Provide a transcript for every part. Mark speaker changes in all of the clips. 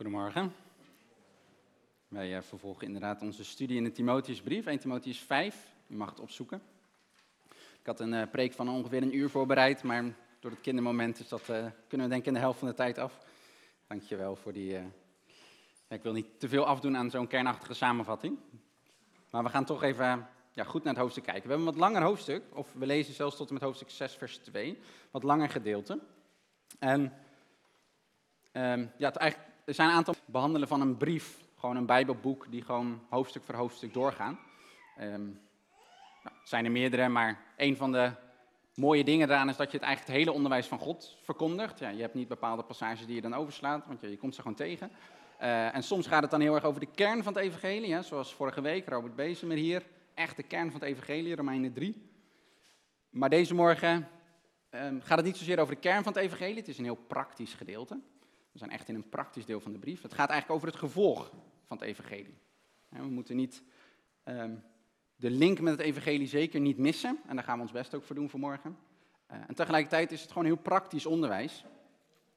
Speaker 1: Goedemorgen. Wij uh, vervolgen inderdaad onze studie in de Timotheusbrief, 1 Timotheus 5. U mag het opzoeken. Ik had een uh, preek van ongeveer een uur voorbereid, maar door het kindermoment is dat, uh, kunnen we denk ik in de helft van de tijd af. Dankjewel voor die... ik wil niet te veel afdoen aan zo'n kernachtige samenvatting. Maar we gaan toch even ja, goed naar het hoofdstuk kijken. We hebben een wat langer hoofdstuk, of we lezen zelfs tot en met hoofdstuk 6, vers 2. Wat langer gedeelte. En um, ja, het eigenlijk er zijn een aantal behandelen van een brief, gewoon een Bijbelboek, die gewoon hoofdstuk voor hoofdstuk doorgaan. Um, nou, het zijn er meerdere, maar een van de mooie dingen daaraan is dat je het eigenlijk het hele onderwijs van God verkondigt. Ja, je hebt niet bepaalde passages die je dan overslaat, want je, komt ze gewoon tegen. Uh, en soms gaat het dan heel erg over de kern van het evangelie, zoals vorige week, Robert Bezemer hier. Echt de kern van het evangelie, Romeinen 3. Maar deze morgen um, gaat het niet zozeer over de kern van het evangelie, het is een heel praktisch gedeelte. We zijn echt in een praktisch deel van de brief. Het gaat eigenlijk over het gevolg van het evangelie. We moeten niet um, de link met het evangelie zeker niet missen. En daar gaan we ons best ook voor doen vanmorgen. Uh, en tegelijkertijd is het gewoon heel praktisch onderwijs.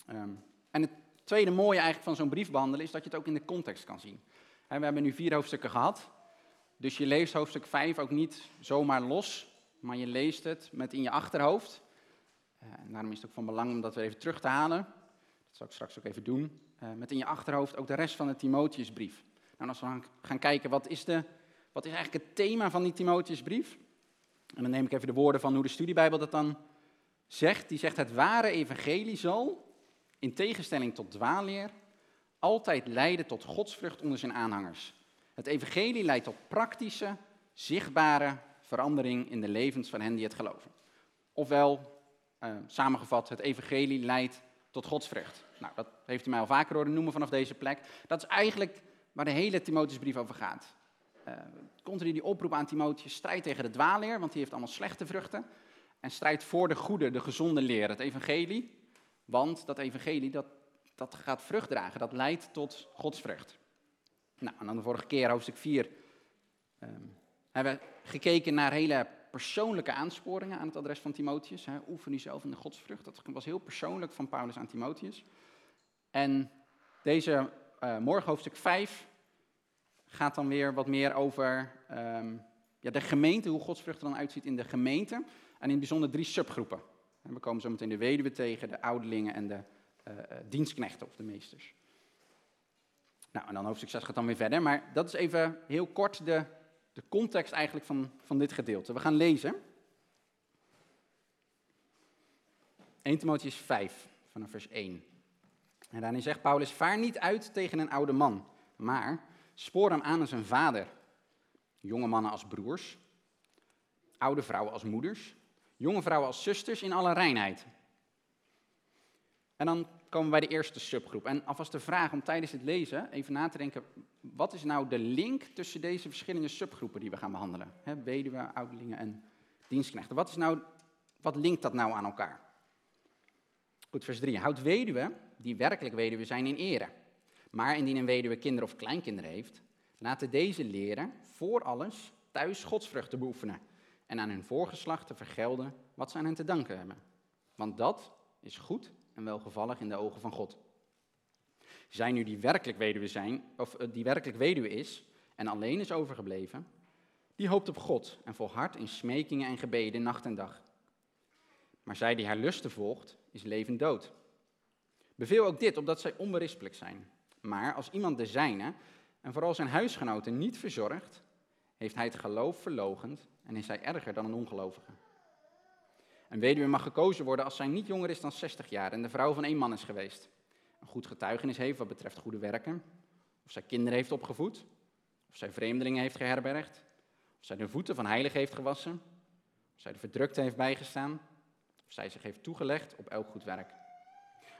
Speaker 1: Um, en het tweede mooie eigenlijk van zo'n brief behandelen is dat je het ook in de context kan zien. we hebben nu vier hoofdstukken gehad. Dus je leest hoofdstuk 5 ook niet zomaar los, maar je leest het met in je achterhoofd. Uh, en daarom is het ook van belang om dat weer even terug te halen. Dat zal ik straks ook even doen. Uh, met in je achterhoofd ook de rest van de Timotheusbrief. Nou, als we gaan kijken, wat is, de, wat is eigenlijk het thema van die Timotheusbrief? En dan neem ik even de woorden van hoe de studiebijbel dat dan zegt. Die zegt, het ware evangelie zal, in tegenstelling tot dwaalleer, altijd leiden tot godsvrucht onder zijn aanhangers. Het evangelie leidt tot praktische, zichtbare verandering in de levens van hen die het geloven. Ofwel, uh, samengevat, het evangelie leidt tot godsvrucht. Nou, dat heeft u mij al vaker horen noemen vanaf deze plek. Dat is eigenlijk waar de hele Timotheusbrief over gaat. Uh, continu die oproep aan Timotheus, strijd tegen de dwaalleer, want die heeft allemaal slechte vruchten. En strijd voor de goede, de gezonde leer, het evangelie. Want dat evangelie, dat, dat gaat vrucht dragen, dat leidt tot godsvrucht. Nou, en dan de vorige keer, hoofdstuk 4, um, hebben we gekeken naar hele persoonlijke aansporingen aan het adres van Timotheus. Hè, oefen jezelf in de godsvrucht. Dat was heel persoonlijk van Paulus aan Timotheus. En deze uh, morgen, hoofdstuk 5, gaat dan weer wat meer over um, ja, de gemeente, hoe godsvrucht er dan uitziet in de gemeente. En in bijzonder drie subgroepen. En we komen zo meteen de weduwe tegen, de ouderlingen en de uh, dienstknechten of de meesters. Nou, en dan hoofdstuk 6 gaat dan weer verder. Maar dat is even heel kort de de context eigenlijk van, van dit gedeelte. We gaan lezen. 1 Timotheus 5, vanaf vers 1. En daarin zegt Paulus, vaar niet uit tegen een oude man, maar spoor hem aan als een vader. Jonge mannen als broers, oude vrouwen als moeders, jonge vrouwen als zusters in alle reinheid. En dan komen we bij de eerste subgroep. En alvast de vraag om tijdens het lezen even na te denken, wat is nou de link tussen deze verschillende subgroepen die we gaan behandelen? He, weduwe, ouderlingen en dienstknechten. Wat, is nou, wat linkt dat nou aan elkaar? Goed, vers 3. Houd weduwe, die werkelijk weduwe zijn, in ere. Maar indien een weduwe kinderen of kleinkinderen heeft, laten deze leren voor alles thuis godsvruchten beoefenen en aan hun voorgeslacht te vergelden wat ze aan hen te danken hebben. Want dat is goed en welgevallig in de ogen van God. Zij nu die werkelijk weduwe zijn, of eh, die werkelijk weduwe is en alleen is overgebleven, die hoopt op God en volhardt in smekingen en gebeden nacht en dag. Maar zij die haar lusten volgt, is levend dood. Beveel ook dit, opdat zij onberispelijk zijn. Maar als iemand de zijne, en vooral zijn huisgenoten, niet verzorgt, heeft hij het geloof verlogend en is hij erger dan een ongelovige. Een weduwe mag gekozen worden als zij niet jonger is dan 60 jaar en de vrouw van één man is geweest. Goed getuigenis heeft wat betreft goede werken. Of zij kinderen heeft opgevoed. Of zij vreemdelingen heeft geherbergd. Of zij de voeten van heiligen heeft gewassen. Of zij de verdrukte heeft bijgestaan. Of zij zich heeft toegelegd op elk goed werk.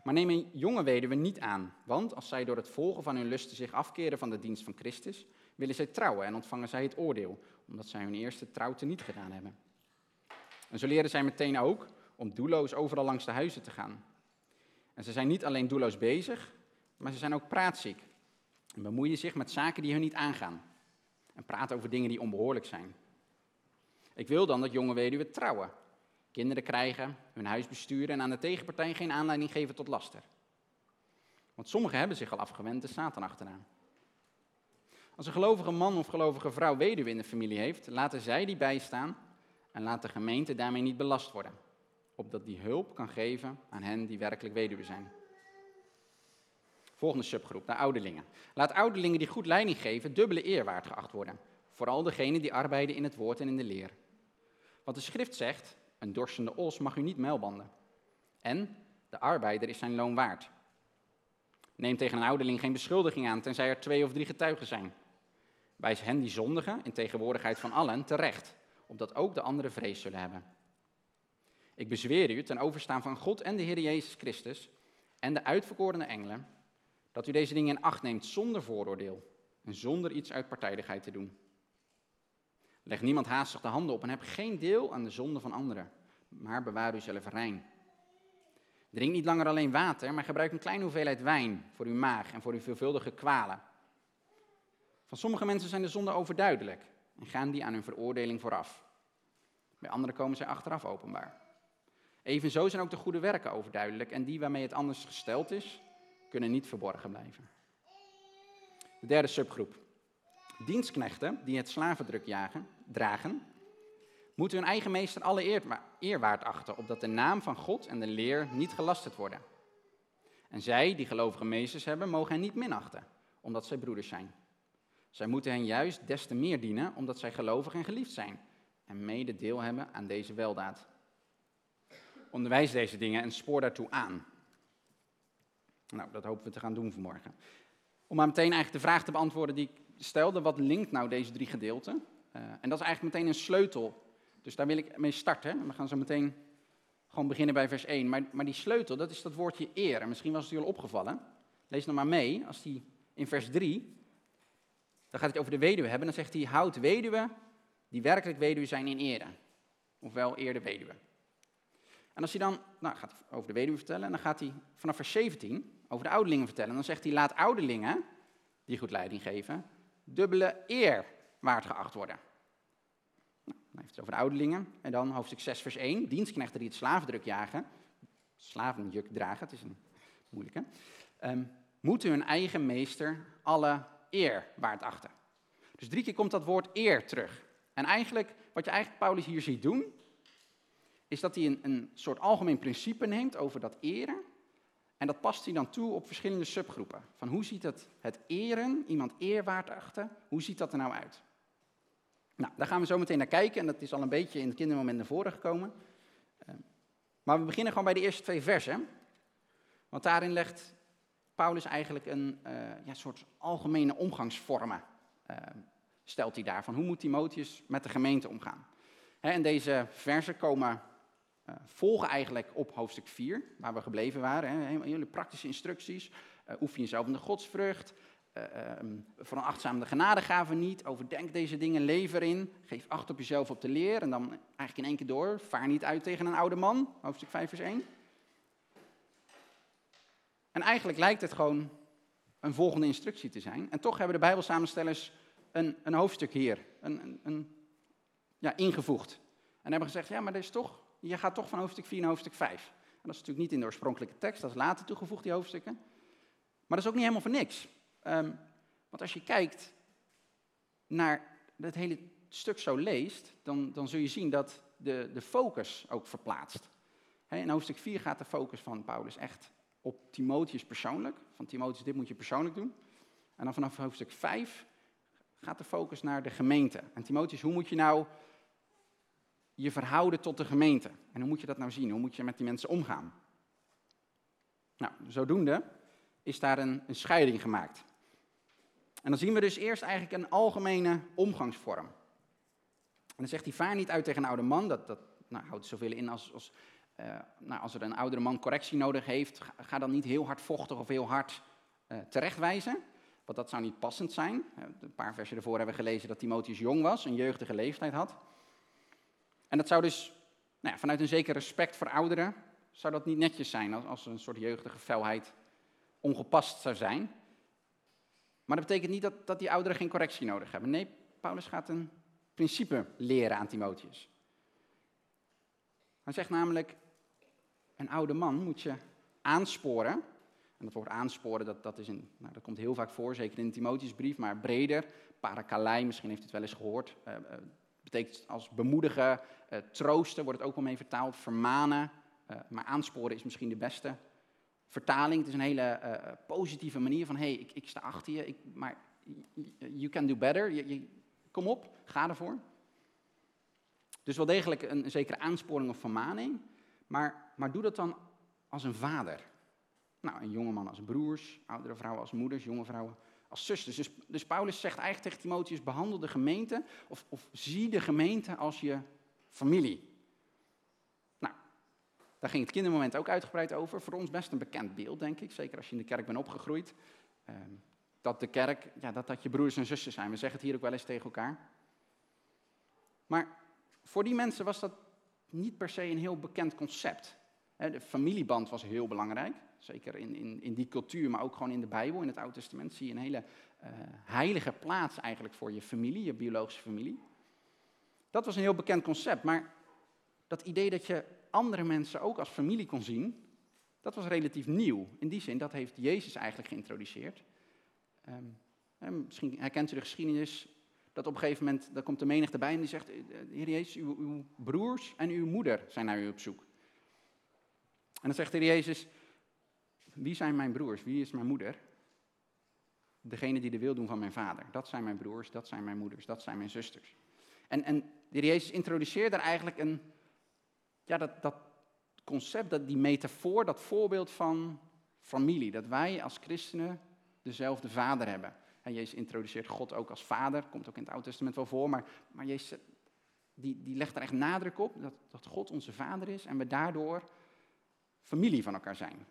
Speaker 1: Maar neem een jonge weduwe niet aan, want als zij door het volgen van hun lusten zich afkeren van de dienst van Christus, willen zij trouwen en ontvangen zij het oordeel, omdat zij hun eerste trouwte niet gedaan hebben. En zo leren zij meteen ook om doelloos overal langs de huizen te gaan. En ze zijn niet alleen doelloos bezig, maar ze zijn ook praatziek. En bemoeien zich met zaken die hun niet aangaan. En praten over dingen die onbehoorlijk zijn. Ik wil dan dat jonge weduwen trouwen, kinderen krijgen, hun huis besturen en aan de tegenpartij geen aanleiding geven tot laster. Want sommigen hebben zich al afgewend de Satan achteraan. Als een gelovige man of gelovige vrouw weduwe in de familie heeft, laten zij die bijstaan en laat de gemeente daarmee niet belast worden, opdat die hulp kan geven aan hen die werkelijk weduwe zijn. Volgende subgroep, de ouderlingen. Laat ouderlingen die goed leiding geven dubbele eerwaard geacht worden. Vooral degenen die arbeiden in het woord en in de leer. Want de schrift zegt, een dorstende os mag u niet muilbanden. En de arbeider is zijn loon waard. Neem tegen een ouderling geen beschuldiging aan, tenzij er twee of drie getuigen zijn. Wijs hen die zondigen in tegenwoordigheid van allen terecht, opdat ook de anderen vrees zullen hebben. Ik bezweer u ten overstaan van God en de Heer Jezus Christus en de uitverkorene engelen, dat u deze dingen in acht neemt zonder vooroordeel en zonder iets uit partijdigheid te doen. Leg niemand haastig de handen op en heb geen deel aan de zonde van anderen, maar bewaar u zelf rein. Drink niet langer alleen water, maar gebruik een kleine hoeveelheid wijn voor uw maag en voor uw veelvuldige kwalen. Van sommige mensen zijn de zonden overduidelijk en gaan die aan hun veroordeling vooraf. Bij anderen komen zij achteraf openbaar. Evenzo zijn ook de goede werken overduidelijk en die waarmee het anders gesteld is, kunnen niet verborgen blijven. De derde subgroep. Dienstknechten die het slavendruk jagen, dragen, moeten hun eigen meester alle eerwaard achten, opdat de naam van God en de leer niet gelasterd worden. En zij, die gelovige meesters hebben, mogen hen niet minachten, omdat zij broeders zijn. Zij moeten hen juist des te meer dienen, omdat zij gelovig en geliefd zijn en mede deel hebben aan deze weldaad. Onderwijs deze dingen en spoor daartoe aan. Nou, dat hopen we te gaan doen vanmorgen. Om maar meteen eigenlijk de vraag te beantwoorden die ik stelde, wat linkt nou deze drie gedeelten? Uh, en dat is eigenlijk meteen een sleutel. Dus daar wil ik mee starten. We gaan zo meteen gewoon beginnen bij vers 1. Maar, maar die sleutel, dat is dat woordje eer. En misschien was het al opgevallen. Lees nog maar mee, als die in vers 3, dan gaat het over de weduwe hebben. Dan zegt hij, houd weduwe die werkelijk weduwe zijn in ere. Ofwel eer de weduwe. En als hij dan, nou gaat over de weduwe vertellen, en dan gaat hij vanaf vers 17 over de ouderlingen vertellen. En dan zegt hij, laat ouderlingen, die goed leiding geven, dubbele eer waard geacht worden. Nou, dan heeft het over de ouderlingen. En dan hoofdstuk 6, vers 1, dienstknechten die het slavendruk jagen, slavenjuk dragen, het is een moeilijke, um, moeten hun eigen meester alle eer waard achten. Dus drie keer komt dat woord eer terug. En eigenlijk, wat je eigenlijk Paulus hier ziet doen, is dat hij een, een soort algemeen principe neemt over dat eren. En dat past hij dan toe op verschillende subgroepen. Van hoe ziet het, het eren, iemand eerwaard achten, hoe ziet dat er nou uit? Nou, daar gaan we zo meteen naar kijken en dat is al een beetje in het kindermoment naar voren gekomen. Ehm, maar we beginnen gewoon bij de eerste twee versen. Want daarin legt Paulus eigenlijk een uh, ja, soort algemene omgangsvormen, uh, stelt hij daar. Van hoe moet Timotheus met de gemeente omgaan? en deze versen komen uh, volgen eigenlijk op hoofdstuk 4, waar we gebleven waren. Hè, hele praktische instructies. Uh, oefen jezelf in de godsvrucht. Uh, um, veronachtzaam de genadegaven niet. Overdenk deze dingen, leef erin. Geef acht op jezelf op de leer. En dan eigenlijk in één keer door. Vaar niet uit tegen een oude man. Hoofdstuk 5 vers 1. En eigenlijk lijkt het gewoon een volgende instructie te zijn. En toch hebben de Bijbelsamenstellers een, een hoofdstuk hier een, een, ja, ingevoegd. En hebben gezegd, ja, maar er is toch je gaat toch van hoofdstuk 4 naar hoofdstuk 5. En dat is natuurlijk niet in de oorspronkelijke tekst, dat is later toegevoegd, die hoofdstukken. Maar dat is ook niet helemaal voor niks. Um, want als je kijkt naar het hele stuk zo leest, dan, dan zul je zien dat de, de focus ook verplaatst. in hoofdstuk 4 gaat de focus van Paulus echt op Timotheus persoonlijk. Van Timotheus, dit moet je persoonlijk doen. En dan vanaf hoofdstuk 5 gaat de focus naar de gemeente. En Timotheus, hoe moet je nou je verhouden tot de gemeente. En hoe moet je dat nou zien? Hoe moet je met die mensen omgaan? Nou, zodoende is daar een, een scheiding gemaakt. En dan zien we dus eerst eigenlijk een algemene omgangsvorm. En dan zegt hij, vaar niet uit tegen een oude man. Dat, dat nou, houdt zoveel in als, als, uh, nou, als er een oudere man correctie nodig heeft. Ga, dan niet heel hard vochtig of heel hard uh, terechtwijzen. Want dat zou niet passend zijn. Een paar versen ervoor hebben we gelezen dat Timotheus jong was, een jeugdige leeftijd had. En dat zou dus nou ja, vanuit een zeker respect voor ouderen, zou dat niet netjes zijn als, een soort jeugdige felheid ongepast zou zijn. Maar dat betekent niet dat, dat die ouderen geen correctie nodig hebben. Nee, Paulus gaat een principe leren aan Timotheus. Hij zegt namelijk, een oude man moet je aansporen. En dat woord aansporen, dat, dat, is een, nou, dat komt heel vaak voor, zeker in de Timotheusbrief, maar breder. Parakalei, misschien heeft u het wel eens gehoord. Uh, betekent als bemoedigen, uh, troosten wordt het ook wel mee vertaald. Vermanen, maar aansporen is misschien de beste vertaling. Het is een hele positieve manier van, hé, hey, ik, ik, sta achter je, ik, maar you can do better. Je, kom op, ga ervoor. Dus wel degelijk een, zekere aansporing of vermaning, maar, maar doe dat dan als een vader. Nou, een jonge man als broers, oudere vrouwen als moeders, jonge vrouwen als zusters. Dus, dus Paulus zegt eigenlijk tegen Timotheus, behandel de gemeente of, of zie de gemeente als je familie. Nou, daar ging het kindermoment ook uitgebreid over. Voor ons best een bekend beeld, denk ik. Zeker als je in de kerk bent opgegroeid. Ehm, dat de kerk, ja, dat dat je broers en zusters zijn. We zeggen het hier ook wel eens tegen elkaar. Maar voor die mensen was dat niet per se een heel bekend concept. De familieband was heel belangrijk. Zeker in, in, in die cultuur, maar ook gewoon in de Bijbel, in het Oude Testament, zie je een hele uh, heilige plaats eigenlijk voor je familie, je biologische familie. Dat was een heel bekend concept, maar dat idee dat je andere mensen ook als familie kon zien, dat was relatief nieuw. In die zin, dat heeft Jezus eigenlijk geïntroduceerd. Um, misschien herkent u de geschiedenis, dat op een gegeven moment, daar komt de menigte bij en die zegt, eh, Heer Jezus, uw, uw broers en uw moeder zijn naar u op zoek. En dan zegt de Heer Jezus, wie zijn mijn broers? Wie is mijn moeder? Degene die de wil doen van mijn vader. Dat zijn mijn broers, dat zijn mijn moeders, dat zijn mijn zusters. En, en de Jezus introduceert daar eigenlijk een, ja, dat, dat concept, dat, die metafoor, dat voorbeeld van familie. Dat wij als christenen dezelfde vader hebben. En Jezus introduceert God ook als vader, komt ook in het Oude Testament wel voor, maar, maar Jezus die, die legt er echt nadruk op dat, dat God onze vader is en we daardoor familie van elkaar zijn.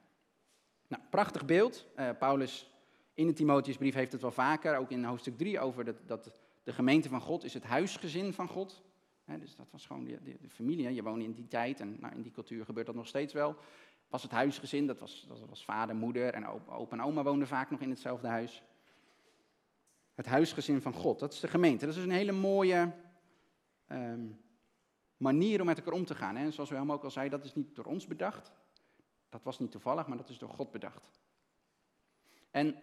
Speaker 1: Nou, prachtig beeld. Uh, Paulus in de Timotheusbrief heeft het wel vaker, ook in hoofdstuk 3, over dat, dat de gemeente van God is het huisgezin van God. Dus dat was gewoon de, de, familie. Je woonde in die tijd en nou, in die cultuur gebeurt dat nog steeds wel. Was het huisgezin, dat was, dat was vader, moeder en opa, en oma woonden vaak nog in hetzelfde huis. Het huisgezin van God, dat is de gemeente. Dat is een hele mooie um, manier om met elkaar om te gaan. Hè. Zoals Wilhelm ook al zei, dat is niet door ons bedacht. Dat was niet toevallig, maar dat is door God bedacht. En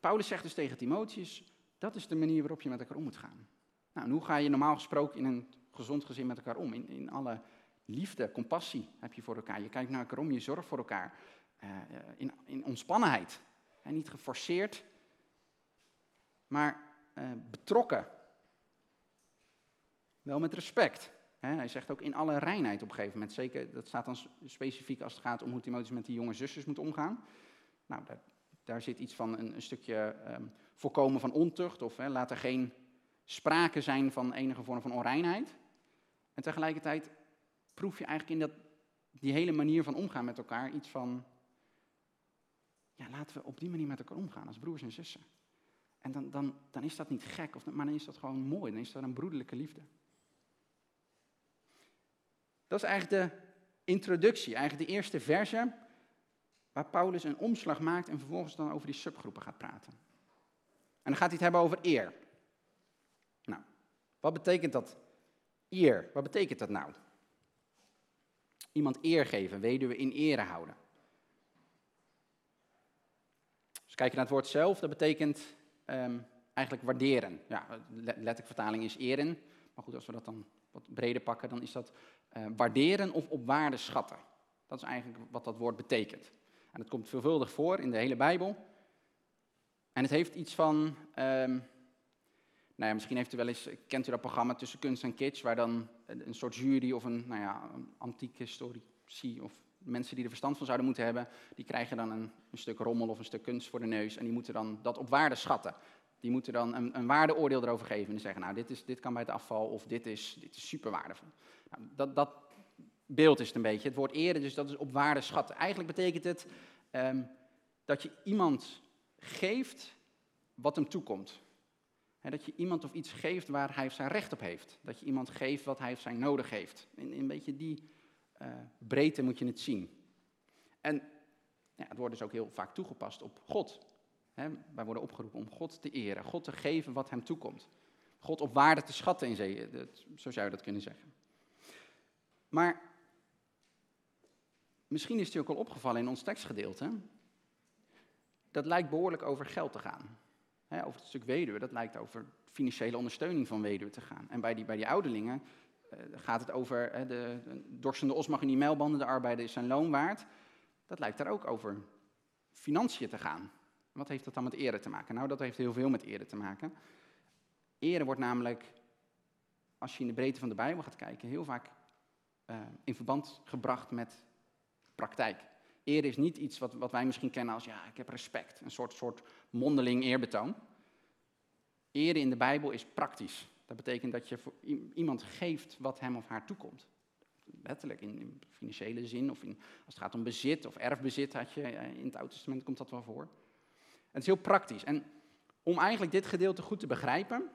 Speaker 1: Paulus zegt dus tegen Timotheus, dat is de manier waarop je met elkaar om moet gaan. Nou, en hoe ga je normaal gesproken in een gezond gezin met elkaar om? In, in alle liefde, compassie heb je voor elkaar. Je kijkt naar elkaar om, je zorgt voor elkaar. Uh, in, in ontspannenheid. En niet geforceerd, maar uh, betrokken. Wel met respect hij zegt ook in alle reinheid op een gegeven moment. Zeker, dat staat dan specifiek als het gaat om hoe Timotheus met die jonge zusters moet omgaan. Nou, daar, zit iets van een, een stukje um, voorkomen van ontucht. Of laat er geen sprake zijn van enige vorm van onreinheid. En tegelijkertijd proef je eigenlijk in dat, die hele manier van omgaan met elkaar iets van... Ja, laten we op die manier met elkaar omgaan als broers en zussen. En dan, dan, dan is dat niet gek, of, maar dan is dat gewoon mooi. Dan is dat een broederlijke liefde. Dat is eigenlijk de introductie, eigenlijk de eerste verse waar Paulus een omslag maakt en vervolgens dan over die subgroepen gaat praten. En dan gaat hij het hebben over eer. Nou, wat betekent dat? Eer, wat betekent dat nou? Iemand eer geven, weduwe in ere houden. Dus kijken naar het woord zelf, dat betekent ehm, eigenlijk waarderen. Ja, letterlijk vertaling is eren, maar goed, als we dat dan wat breder pakken, dan is dat uh, waarderen of op waarde schatten. Dat is eigenlijk wat dat woord betekent. En het komt veelvuldig voor in de hele Bijbel. En het heeft iets van, um, nou ja, misschien heeft u wel eens, kent u dat programma Tussen Kunst en Kitsch, waar dan een soort jury of een, nou ja, een antieke historici of mensen die er verstand van zouden moeten hebben, die krijgen dan een, een, stuk rommel of een stuk kunst voor de neus en die moeten dan dat op waarde schatten. Die moeten dan een, een waardeoordeel erover geven en zeggen, nou, dit, is, dit kan bij het afval of dit is, dit is super waardevol. Nou, dat, dat beeld is het een beetje. Het woord ere, dus dat is op waarde schatten. Eigenlijk betekent het ehm, dat je iemand geeft wat hem toekomt. dat je iemand of iets geeft waar hij zijn recht op heeft. Dat je iemand geeft wat hij of zijn nodig heeft. In, een beetje die uh, breedte moet je het zien. En ja, het wordt dus ook heel vaak toegepast op God. Wij worden opgeroepen om God te eren, God te geven wat hem toekomt. God op waarde te schatten in zee, zo zou je dat kunnen zeggen. Maar misschien is het je ook al opgevallen in ons tekstgedeelte. Dat lijkt behoorlijk over geld te gaan. over het stuk weduwe, dat lijkt over financiële ondersteuning van weduwe te gaan. En bij die, bij die ouderlingen uh, gaat het over de, de dorsende os mag in die mijlbanden, de arbeider is zijn loon waard. Dat lijkt daar ook over financiën te gaan. Wat heeft dat dan met ere te maken? Nou, dat heeft heel veel met ere te maken. Ere wordt namelijk, als je in de breedte van de Bijbel gaat kijken, heel vaak uh, in verband gebracht met praktijk. Ere is niet iets wat, wat wij misschien kennen als, ja, ik heb respect, een soort, soort mondeling eerbetoon. Ere in de Bijbel is praktisch. Dat betekent dat je iemand geeft wat hem of haar toekomt. Letterlijk in, in financiële zin, of in, als het gaat om bezit of erfbezit, had je, eh, in het Oude Testament komt dat wel voor. Het is heel praktisch. En om eigenlijk dit gedeelte goed te begrijpen,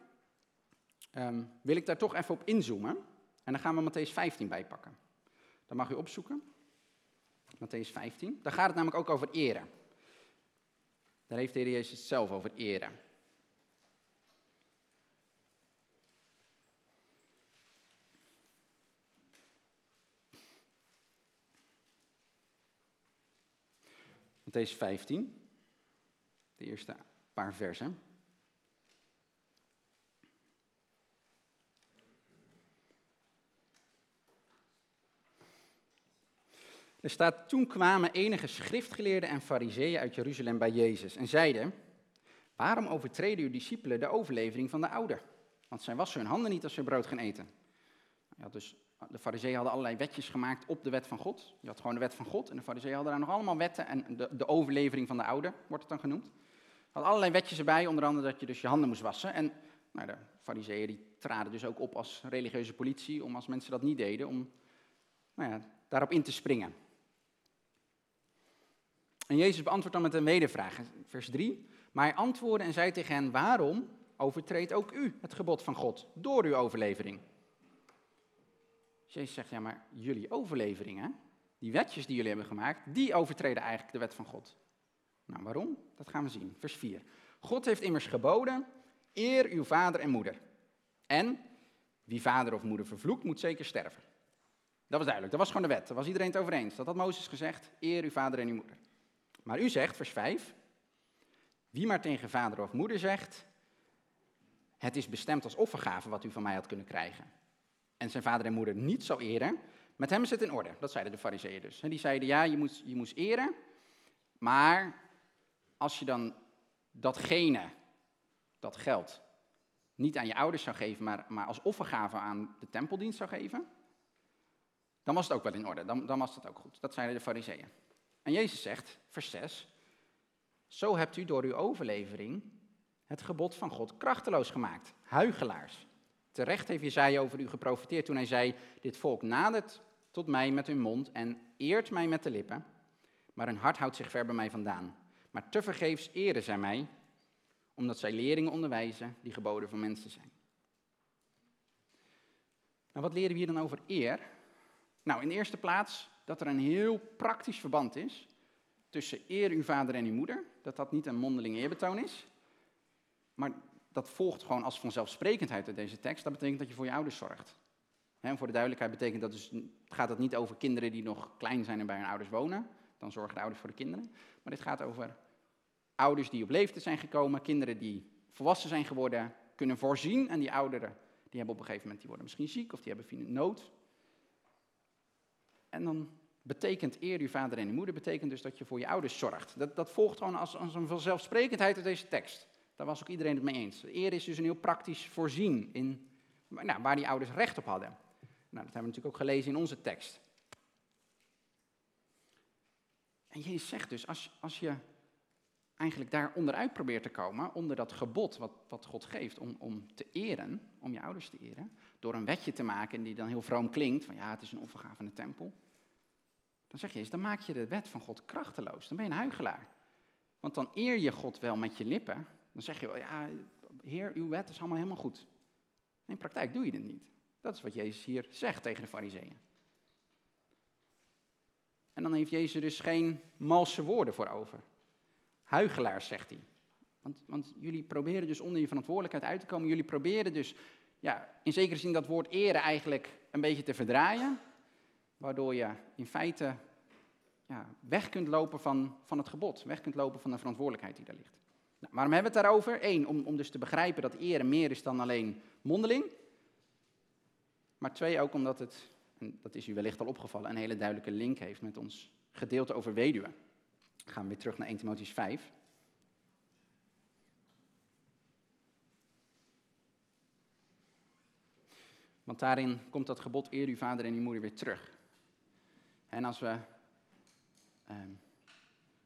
Speaker 1: um, wil ik daar toch even op inzoomen. En dan gaan we Matthäus 15 bijpakken. Dan mag u opzoeken. Matthäus 15. Daar gaat het namelijk ook over eren. Daar heeft de Heer Jezus zelf over eren. Matthäus 15, de eerste paar versen. Er staat, toen kwamen enige schriftgeleerden en fariseeën uit Jeruzalem bij Jezus en zeiden, waarom overtreden uw discipelen de overlevering van de ouder? Want zij wassen hun handen niet als ze brood gaan eten. Ja, dus de fariseeën hadden allerlei wetjes gemaakt op de wet van God. Je had gewoon de wet van God en de fariseeën hadden daar nog allemaal wetten en de, de overlevering van de ouder, wordt het dan genoemd. Had allerlei wetjes erbij, onder andere dat je dus je handen moest wassen. En nou, de fariseeën die traden dus ook op als religieuze politie, om als mensen dat niet deden, om nou ja, daarop in te springen. En Jezus beantwoordt dan met een wedervraag, vers 3. Maar hij antwoordde en zei tegen hen, waarom overtreedt ook u het gebod van God door uw overlevering? Jezus zegt, ja maar jullie overleveringen, die wetjes die jullie hebben gemaakt, die overtreden eigenlijk de wet van God. Nou, waarom? Dat gaan we zien. Vers 4. God heeft immers geboden, eer uw vader en moeder. En wie vader of moeder vervloekt, moet zeker sterven. Dat was duidelijk, dat was gewoon de wet. Daar was iedereen het over eens. Dat had Mozes gezegd, eer uw vader en uw moeder. Maar u zegt, vers 5, wie maar tegen vader of moeder zegt, het is bestemd als offergave wat u van mij had kunnen krijgen. En zijn vader en moeder niet zou eren, met hem is het in orde. Dat zeiden de fariseeën dus. Die zeiden, ja, je moest, je moest eren, maar als je dan datgene, dat geld, niet aan je ouders zou geven, maar, maar als offergave aan de tempeldienst zou geven, dan was het ook wel in orde. Dan, dan was het ook goed. Dat zeiden de fariseeën. En Jezus zegt, vers 6, zo hebt u door uw overlevering het gebod van God krachteloos gemaakt, huigelaars. Terecht heeft Jezaja over u geprofiteerd toen hij zei, dit volk nadert tot mij met hun mond en eert mij met de lippen, maar hun hart houdt zich ver bij mij vandaan. Maar tevergeefs eren zij mij, omdat zij leringen onderwijzen die geboden van mensen zijn. Nou, wat leren we hier dan over eer? Nou, in de eerste plaats dat er een heel praktisch verband is tussen eer uw vader en uw moeder. Dat dat niet een mondeling eerbetoon is. Maar dat volgt gewoon als vanzelfsprekendheid uit deze tekst. Dat betekent dat je voor je ouders zorgt. En voor de duidelijkheid betekent dat dus, gaat het niet over kinderen die nog klein zijn en bij hun ouders wonen. Dan zorgen de ouders voor de kinderen. Maar dit gaat over ouders die op leeftijd zijn gekomen, kinderen die volwassen zijn geworden, kunnen voorzien. En die ouderen, die hebben op een gegeven moment, die worden misschien ziek of die hebben nood. En dan betekent eer uw vader en uw moeder, betekent dus dat je voor je ouders zorgt. Dat, dat volgt gewoon als, als een vanzelfsprekendheid uit deze tekst. Daar was ook iedereen het mee eens. Eer is dus een heel praktisch voorzien in nou, waar die ouders recht op hadden. Nou, dat hebben we natuurlijk ook gelezen in onze tekst. En Jezus zegt dus, als, als je eigenlijk daar onderuit probeert te komen, onder dat gebod wat, wat God geeft om, om te eren, om je ouders te eren, door een wetje te maken die dan heel vroom klinkt, van ja, het is een offergave de tempel. Dan zeg je eens, dan maak je de wet van God krachteloos. Dan ben je een huigelaar. Want dan eer je God wel met je lippen. Dan zeg je wel, ja, Heer, uw wet is allemaal helemaal goed. In praktijk doe je het niet. Dat is wat Jezus hier zegt tegen de fariseeën. En dan heeft Jezus dus geen malse woorden voor over. Huigelaars, zegt hij. Want, want jullie proberen dus onder je verantwoordelijkheid uit te komen. Jullie proberen dus ja, in zekere zin dat woord eren eigenlijk een beetje te verdraaien. Waardoor je in feite ja, weg kunt lopen van, van het gebod, weg kunt lopen van de verantwoordelijkheid die daar ligt. Nou, waarom hebben we het daarover? Eén, om, om dus te begrijpen dat eren meer is dan alleen mondeling. Maar twee, ook omdat het, en dat is u wellicht al opgevallen, een hele duidelijke link heeft met ons gedeelte over weduwen. Gaan we weer terug naar 1 Timotheüs 5. Want daarin komt dat gebod eer uw vader en uw moeder weer terug. En als we ehm,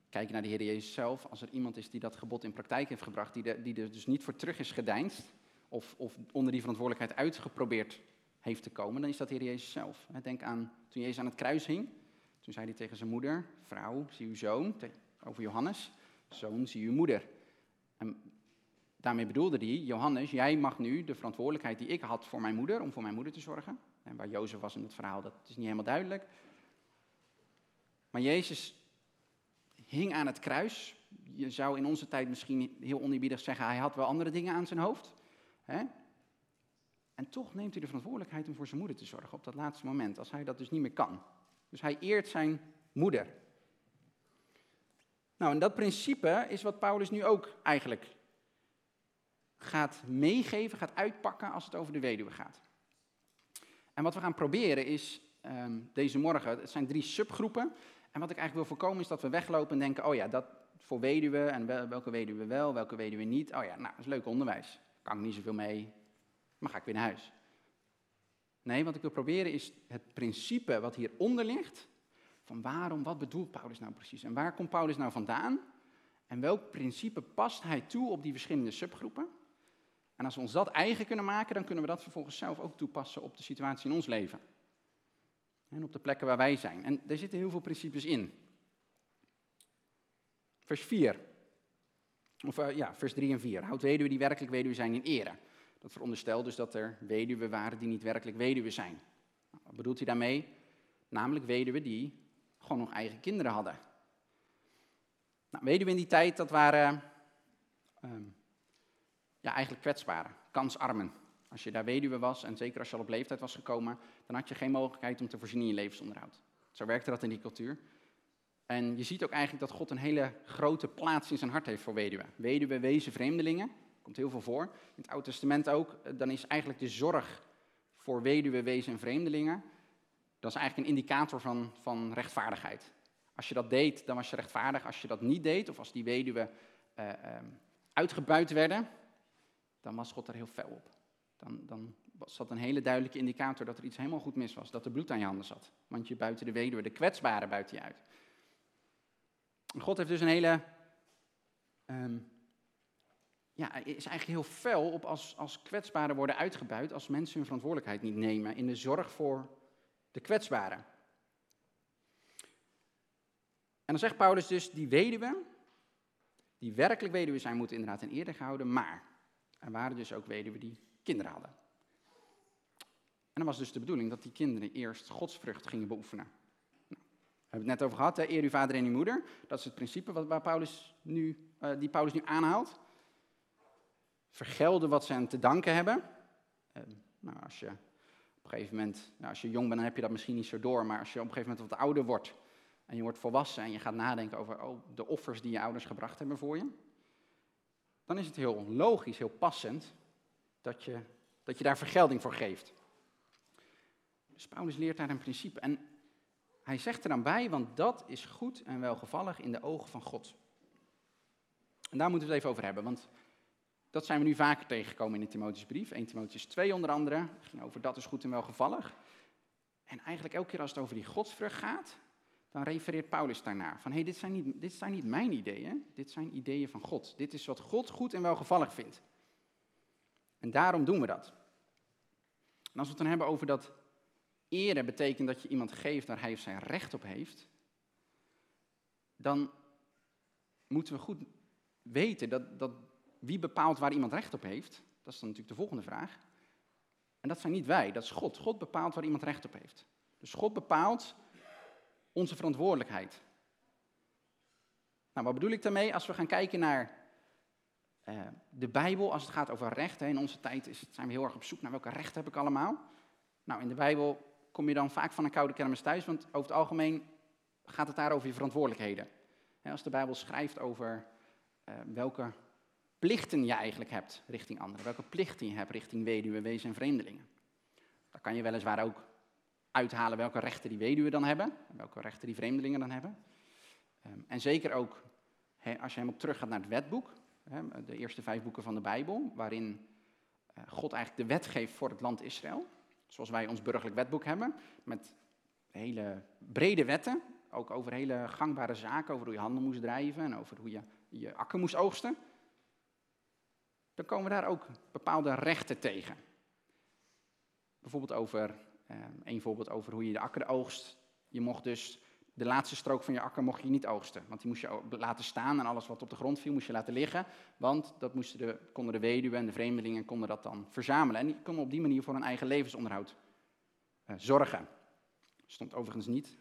Speaker 1: kijken naar de Heer Jezus zelf, als er iemand is die dat gebod in praktijk heeft gebracht, die, die er dus niet voor terug is gedeinst, of, of onder die verantwoordelijkheid uitgeprobeerd heeft te komen, dan is dat Heer Jezus zelf. Denk aan toen Jezus aan het kruis hing, toen zei hij tegen zijn moeder, vrouw, zie uw zoon, over Johannes, zoon, zie uw moeder. En daarmee bedoelde hij, Johannes, jij mag nu de verantwoordelijkheid die ik had voor mijn moeder, om voor mijn moeder te zorgen. En waar Jozef was in het verhaal, dat is niet helemaal duidelijk. Maar Jezus hing aan het kruis. Je zou in onze tijd misschien heel oneerbiedig zeggen, hij had wel andere dingen aan zijn hoofd. En toch neemt hij de verantwoordelijkheid om voor zijn moeder te zorgen op dat laatste moment, als hij dat dus niet meer kan. Dus hij eert zijn moeder. Nou, en dat principe is wat Paulus nu ook eigenlijk gaat meegeven, gaat uitpakken als het over de weduwe gaat. En wat we gaan proberen is ehm, deze morgen, het zijn drie subgroepen. En wat ik eigenlijk wil voorkomen is dat we weglopen en denken, oh ja, dat voor weduwe en welke weduwe wel, welke weduwe niet. Oh ja, nou, dat is leuk onderwijs. Kan ik niet zoveel mee, maar ga ik weer naar huis. Nee, wat ik wil proberen is het principe wat hieronder ligt, van waarom, wat bedoelt Paulus nou precies? En waar komt Paulus nou vandaan? En welk principe past hij toe op die verschillende subgroepen? En als we ons dat eigen kunnen maken, dan kunnen we dat vervolgens zelf ook toepassen op de situatie in ons leven. En op de plekken waar wij zijn. En daar zitten heel veel principes in. Vers 4. Of uh, ja, vers 3 en 4. Houd weduwe die werkelijk weduwe zijn in ere. Dat veronderstelt dus dat er weduwen waren die niet werkelijk weduwe zijn. Nou, wat bedoelt hij daarmee? Namelijk weduwen die gewoon nog eigen kinderen hadden. Nou, weduwen in die tijd, dat waren uh, ja, eigenlijk kwetsbaren, kansarmen. Als je daar weduwe was, en zeker als je al op leeftijd was gekomen, dan had je geen mogelijkheid om te voorzien in je levensonderhoud. Zo werkte dat in die cultuur. En je ziet ook eigenlijk dat God een hele grote plaats in zijn hart heeft voor weduwen. Weduwe, wezen, vreemdelingen, komt heel veel voor. In het Oude Testament ook, eh, dan is eigenlijk de zorg voor weduwe, wezen en vreemdelingen, dat is eigenlijk een indicator van, van rechtvaardigheid. Als je dat deed, dan was je rechtvaardig. Als je dat niet deed, of als die weduwe uh, uitgebuit werden, dan was God er heel fel op. Dan, dan was dat een hele duidelijke indicator dat er iets helemaal goed mis was. Dat er bloed aan je handen zat. Want je buiten de weduwe, de kwetsbare buiten je uit. God heeft dus een hele. Um, ja, is eigenlijk heel fel op als, als kwetsbaren worden uitgebuit. Als mensen hun verantwoordelijkheid niet nemen in de zorg voor de kwetsbaren. En dan zegt Paulus dus, die weduwen, die werkelijk weduwe zijn, moeten inderdaad in ere gehouden, maar er waren dus ook weduwen die kinderen hadden. En dan was dus de bedoeling dat die kinderen eerst godsvrucht gingen beoefenen. Nou, we hebben het net over gehad, hè? eer uw vader en uw moeder. Dat is het principe wat, waar Paulus nu, uh, die Paulus nu aanhaalt. Vergelden wat ze aan te danken hebben. Uh, nou, als je op een gegeven moment, nou, als je jong bent, dan heb je dat misschien niet zo door, maar als je op een gegeven moment wat ouder wordt en je wordt volwassen en je gaat nadenken over oh, de offers die je ouders gebracht hebben voor je, dan is het heel logisch, heel passend dat je, dat je daar vergelding voor geeft. Dus Paulus leert daar een principe. En hij zegt er dan bij, want dat is goed en welgevallig in de ogen van God. En daar moeten we het even over hebben, want dat zijn we nu vaker tegengekomen in de Timotheusbrief. 1 Timotheus 2 onder andere, ging over dat is goed en welgevallig. En eigenlijk elke keer als het over die godsvrucht gaat, dan refereert Paulus daarnaar. Van hé, hey, dit, zijn niet, dit zijn niet mijn ideeën, dit zijn ideeën van God. Dit is wat God goed en welgevallig vindt. En daarom doen we dat. En als we het dan hebben over dat ere betekent dat je iemand geeft waar hij of zij recht op heeft, dan moeten we goed weten dat, dat wie bepaalt waar iemand recht op heeft. Dat is dan natuurlijk de volgende vraag. En dat zijn niet wij, dat is God. God bepaalt waar iemand recht op heeft. Dus God bepaalt onze verantwoordelijkheid. Nou, wat bedoel ik daarmee? Als we gaan kijken naar uh, de Bijbel, als het gaat over rechten. In onze tijd is, zijn we heel erg op zoek naar welke rechten heb ik allemaal. Nou, in de Bijbel kom je dan vaak van een koude kermis thuis, want over het algemeen gaat het daar over je verantwoordelijkheden. Als de Bijbel schrijft over uh, welke plichten je eigenlijk hebt richting anderen, welke plichten je hebt richting weduwen, wezen en vreemdelingen. Dan kan je weliswaar ook uithalen welke rechten die weduwen dan hebben, en welke rechten die vreemdelingen dan hebben. Um, en zeker ook als je helemaal terug gaat naar het wetboek, de eerste vijf boeken van de Bijbel, waarin uh, God eigenlijk de wet geeft voor het land Israël. Zoals wij ons burgerlijk wetboek hebben, met hele brede wetten, ook over hele gangbare zaken, over hoe je handel moest drijven en over hoe je je akker moest oogsten. Dan komen we daar ook bepaalde rechten tegen. Bijvoorbeeld over, eh, een voorbeeld over hoe je de akker oogst. Je mocht dus de laatste strook van je akker mocht je niet oogsten. Want die moest je laten staan en alles wat op de grond viel moest je laten liggen. Want dat moesten de, konden de weduwen en de vreemdelingen konden dat dan verzamelen. En die konden op die manier voor hun eigen levensonderhoud uh, zorgen. Stond overigens niet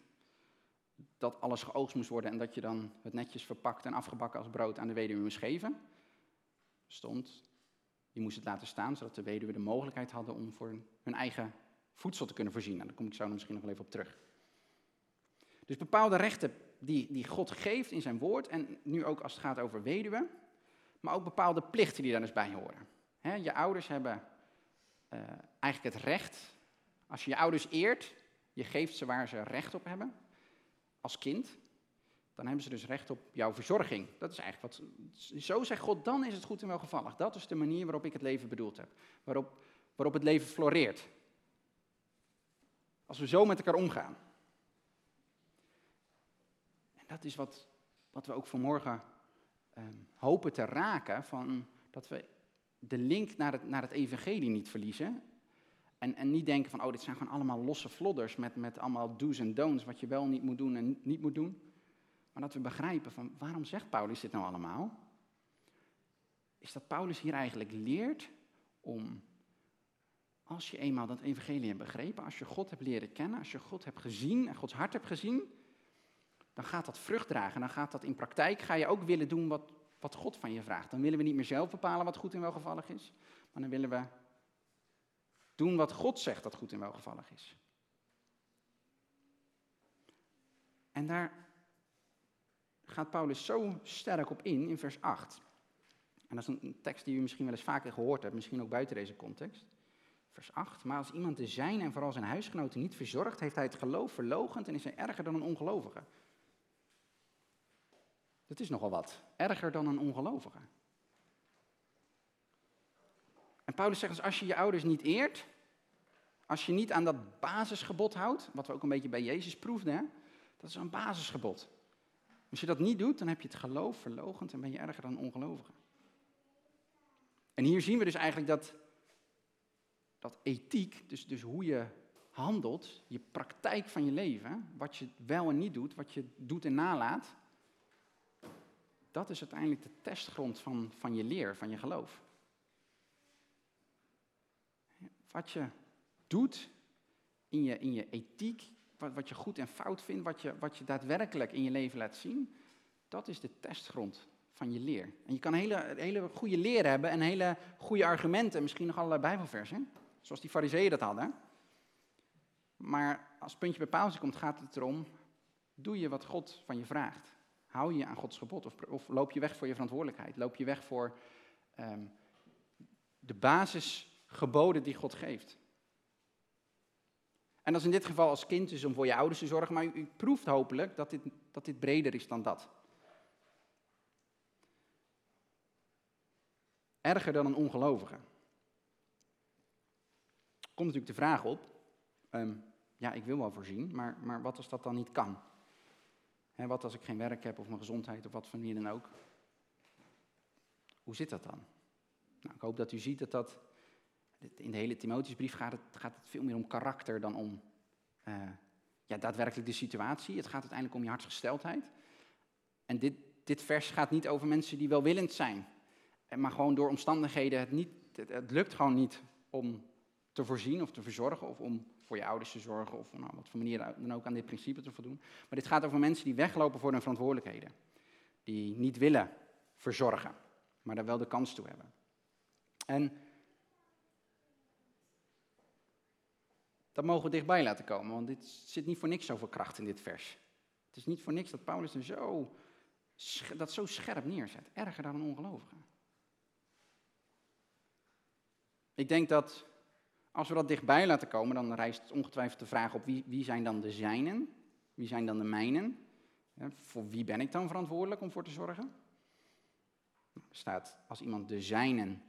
Speaker 1: dat alles geoogst moest worden en dat je dan het netjes verpakt en afgebakken als brood aan de weduwe moest geven. Stond, je moest het laten staan zodat de weduwe de mogelijkheid hadden om voor hun eigen voedsel te kunnen voorzien. En daar kom ik zo misschien nog wel even op terug. Dus bepaalde rechten die, die God geeft in zijn woord, en nu ook als het gaat over weduwen, maar ook bepaalde plichten die daar dus bij horen. je ouders hebben uh, eigenlijk het recht, als je je ouders eert, je geeft ze waar ze recht op hebben, als kind, dan hebben ze dus recht op jouw verzorging. Dat is eigenlijk wat. Zo zegt God, dan is het goed en welgevallig. Dat is de manier waarop ik het leven bedoeld heb. Waarop, waarop het leven floreert. Als we zo met elkaar omgaan. En dat is wat, wat we ook vanmorgen ehm, hopen te raken. Van dat we de link naar het, naar het evangelie niet verliezen. En, en niet denken van, oh, dit zijn gewoon allemaal losse vlodders met, met allemaal do's en don'ts, wat je wel niet moet doen en niet moet doen. Maar dat we begrijpen van, waarom zegt Paulus dit nou allemaal? Is dat Paulus hier eigenlijk leert om, als je eenmaal dat evangelie hebt begrepen, als je God hebt leren kennen, als je God hebt gezien en Gods hart hebt gezien, dan gaat dat vrucht dragen. Dan gaat dat in praktijk, ga je ook willen doen wat, wat God van je vraagt. Dan willen we niet meer zelf bepalen wat goed en welgevallig is, maar dan willen we doen wat God zegt dat goed en welgevallig is. En daar gaat Paulus zo sterk op in, in vers 8. En dat is een tekst die u misschien wel eens vaker gehoord hebt, misschien ook buiten deze context. Vers 8. Maar als iemand de zijn en vooral zijn huisgenoten niet verzorgt, heeft hij het geloof verlogend en is hij erger dan een ongelovige. Dat is nogal wat. Erger dan een ongelovige. En Paulus zegt dus, als je je ouders niet eert, als je niet aan dat basisgebod houdt, wat we ook een beetje bij Jezus proefden, hè, dat is een basisgebod. Als je dat niet doet, dan heb je het geloof verlogend en ben je erger dan een ongelovige. En hier zien we dus eigenlijk dat, dat ethiek, dus, dus hoe je handelt, je praktijk van je leven, wat je wel en niet doet, wat je doet en nalaat, dat is uiteindelijk de testgrond van, van je leer, van je geloof. Wat je doet in je, in je ethiek, wat, wat je goed en fout vindt, wat je, wat je daadwerkelijk in je leven laat zien, dat is de testgrond van je leer. En je kan hele, hele goede leer hebben en hele goede argumenten, misschien nog allerlei bijbelversen, zoals die fariseeën dat hadden. Maar als puntje bij komt, gaat het erom, doe je wat God van je vraagt. Hou je aan Gods gebod of, of loop je weg voor je verantwoordelijkheid? Loop je weg voor um, de basisgeboden die God geeft? En dat is in dit geval als kind dus om voor je ouders te zorgen, maar u, proeft hopelijk dat dit, dat dit breder is dan dat. Erger dan een ongelovige. Komt natuurlijk de vraag op, ehm, ja, ik wil wel voorzien, maar, maar wat als dat dan niet kan? En wat als ik geen werk heb of mijn gezondheid of wat van hier dan ook? Hoe zit dat dan? Nou, ik hoop dat u ziet dat dat in de hele Timotheusbrief gaat het, gaat het veel meer om karakter dan om uh, ja, daadwerkelijk de situatie. Het gaat uiteindelijk om je hartsgesteldheid. En dit, dit vers gaat niet over mensen die welwillend zijn, eh, maar gewoon door omstandigheden het, niet, het, lukt gewoon niet om te voorzien of te verzorgen of om voor je ouders te zorgen of nou, wat voor manier dan ook aan dit principe te voldoen. Maar dit gaat over mensen die weglopen voor hun verantwoordelijkheden. Die niet willen verzorgen, maar daar wel de kans toe hebben. En Dat mogen we dichtbij laten komen, want dit zit niet voor niks zoveel kracht in dit vers. Het is niet voor niks dat Paulus er zo, dat zo scherp neerzet. Erger dan een ongelovige. Ik denk dat als we dat dichtbij laten komen, dan rijst ongetwijfeld de vraag op wie, wie zijn dan de zijnen? Wie zijn dan de mijnen? voor wie ben ik dan verantwoordelijk om voor te zorgen? Er staat, als iemand de zijnen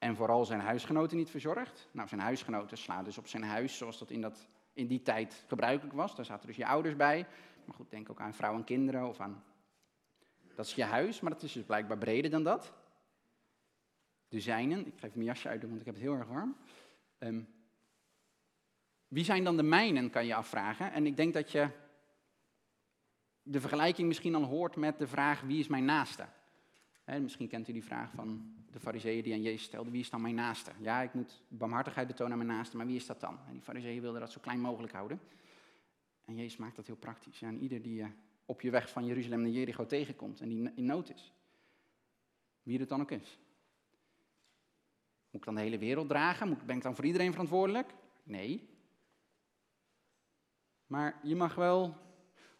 Speaker 1: en vooral zijn huisgenoten niet verzorgt. Nou, zijn huisgenoten slaan dus op zijn huis, zoals dat in, dat in die tijd gebruikelijk was. Daar zaten dus je ouders bij. Maar goed, denk ook aan vrouw en kinderen of aan... Dat is je huis, maar dat is dus blijkbaar breder dan dat. De zijnen, ik ga even mijn jasje uitdoen, want ik heb het heel erg warm. Um, wie zijn dan de mijnen, kan je afvragen. En ik denk dat je de vergelijking misschien al hoort met de vraag, wie is mijn naaste? Misschien kent u die vraag van de fariseeën die aan Jezus stelden, wie is dan mijn naaste? Ja, ik moet barmhartigheid betonen aan mijn naaste, maar wie is dat dan? En die fariseeën wilden dat zo klein mogelijk houden. En Jezus maakt dat heel praktisch. Ja, en ieder die je op je weg van Jeruzalem naar Jericho tegenkomt en die in nood is. Wie het dan ook is. Moet ik dan de hele wereld dragen? Ben ik dan voor iedereen verantwoordelijk? Nee. Maar je mag wel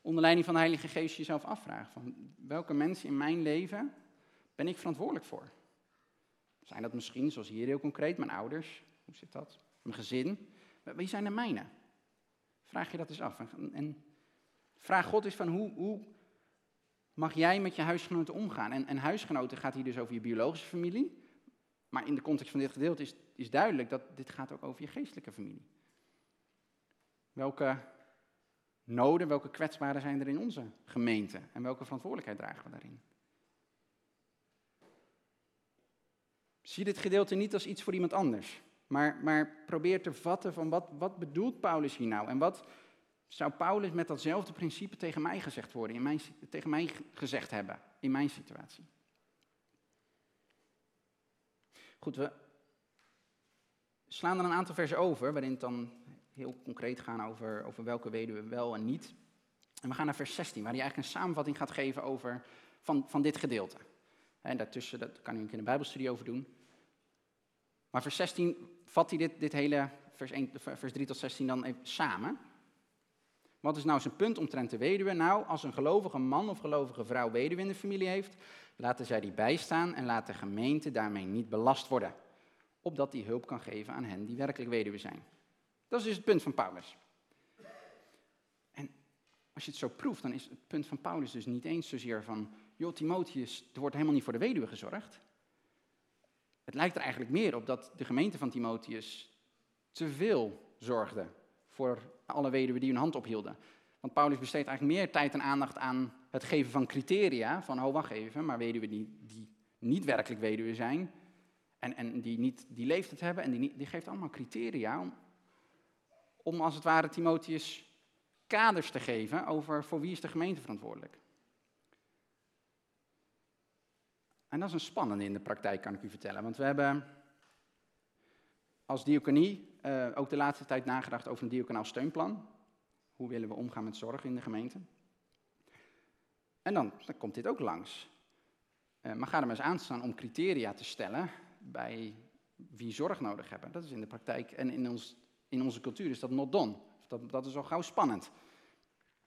Speaker 1: onder leiding van de Heilige Geest jezelf afvragen: van welke mensen in mijn leven ben ik verantwoordelijk voor? Zijn dat misschien, zoals hier heel concreet, mijn ouders? Hoe zit dat? Mijn gezin? Wie zijn de mijne? Vraag je dat eens af. En, vraag God eens van hoe, hoe mag jij met je huisgenoten omgaan? En, en huisgenoten gaat hier dus over je biologische familie. Maar in de context van dit gedeelte is, is duidelijk dat dit gaat ook over je geestelijke familie. Welke noden, welke kwetsbaren zijn er in onze gemeente? En welke verantwoordelijkheid dragen we daarin? Zie dit gedeelte niet als iets voor iemand anders. Maar, maar probeer te vatten van wat, wat bedoelt Paulus hier nou? En wat zou Paulus met datzelfde principe tegen mij gezegd worden, in mijn, tegen mij gezegd hebben in mijn situatie? Goed, we slaan er een aantal versen over, waarin het dan heel concreet gaan over, over welke weduwe wel en niet. En we gaan naar vers 16, waar hij eigenlijk een samenvatting gaat geven over, van, van dit gedeelte. En daartussen, dat kan u een keer een bijbelstudie over doen. Maar vers 16 vat hij dit, dit hele, vers, 1, vers 3 tot 16 dan even samen. Wat is nou zijn punt omtrent de weduwe? Nou, als een gelovige man of gelovige vrouw weduwe in de familie heeft, laten zij die bijstaan en laat de gemeente daarmee niet belast worden. Opdat die hulp kan geven aan hen die werkelijk weduwe zijn. Dat is dus het punt van Paulus. En als je het zo proeft, dan is het punt van Paulus dus niet eens zozeer van, joh Timotheus, er wordt helemaal niet voor de weduwe gezorgd. Het lijkt er eigenlijk meer op dat de gemeente van Timotheus te veel zorgde voor alle weduwen die hun hand ophielden. Want Paulus besteedt eigenlijk meer tijd en aandacht aan het geven van criteria. Van, oh wacht even, maar weduwen die, die niet werkelijk weduwe zijn. En, en die niet die leeftijd hebben. En die, die geeft allemaal criteria om, om als het ware Timotheus kaders te geven over voor wie is de gemeente verantwoordelijk. En dat is een spannende in de praktijk, kan ik u vertellen. Want we hebben als diaconie uh, ook de laatste tijd nagedacht over een diaconaal steunplan. Hoe willen we omgaan met zorg in de gemeente? En dan, komt dit ook langs. Uh, maar ga er maar eens aan staan om criteria te stellen bij wie zorg nodig hebben. Dat is in de praktijk en in, ons, in onze cultuur is dat not done. Dat, dat is al gauw spannend.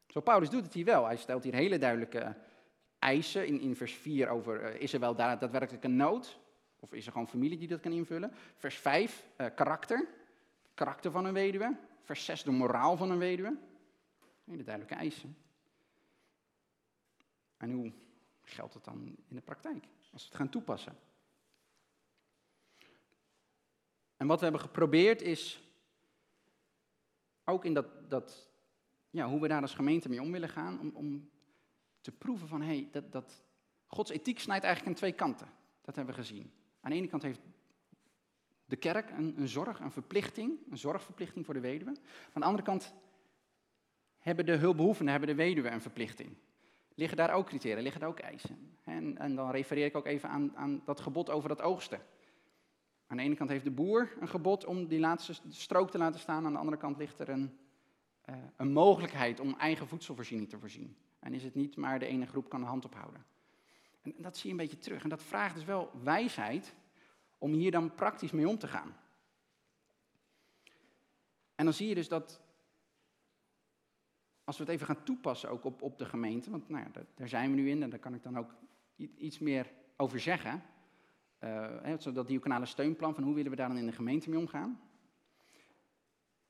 Speaker 1: Zo Paulus doet het hier wel. Hij stelt hier hele duidelijke eisen in, in vers 4 over, uh, is er wel daadwerkelijk een nood? Of is er gewoon familie die dat kan invullen? Vers 5, uh, karakter. Karakter van een weduwe. Vers 6, de moraal van een weduwe. Hele duidelijke eisen. En hoe geldt het dan in de praktijk? Als we het gaan toepassen. En wat we hebben geprobeerd is, ook in dat, dat ja, hoe we daar als gemeente mee om willen gaan, om, om te proeven van, hé, hey, dat, dat, Gods ethiek snijdt eigenlijk aan twee kanten. Dat hebben we gezien. Aan de ene kant heeft de kerk een, een zorg, een verplichting, een zorgverplichting voor de weduwe. Aan de andere kant hebben de hulpbehoevenden, hebben de weduwe een verplichting. Liggen daar ook criteria, liggen daar ook eisen? En, en dan refereer ik ook even aan, aan dat gebod over dat oogsten. Aan de ene kant heeft de boer een gebod om die laatste strook te laten staan. Aan de andere kant ligt er een, uh, een mogelijkheid om eigen voedselvoorziening te voorzien. En is het niet maar de ene groep kan de hand ophouden. En dat zie je een beetje terug. En dat vraagt dus wel wijsheid om hier dan praktisch mee om te gaan. En dan zie je dus dat als we het even gaan toepassen ook op, op de gemeente, want nou ja, daar, zijn we nu in en daar kan ik dan ook iets meer over zeggen. Uh, dat diaconale steunplan, van hoe willen we daar dan in de gemeente mee omgaan?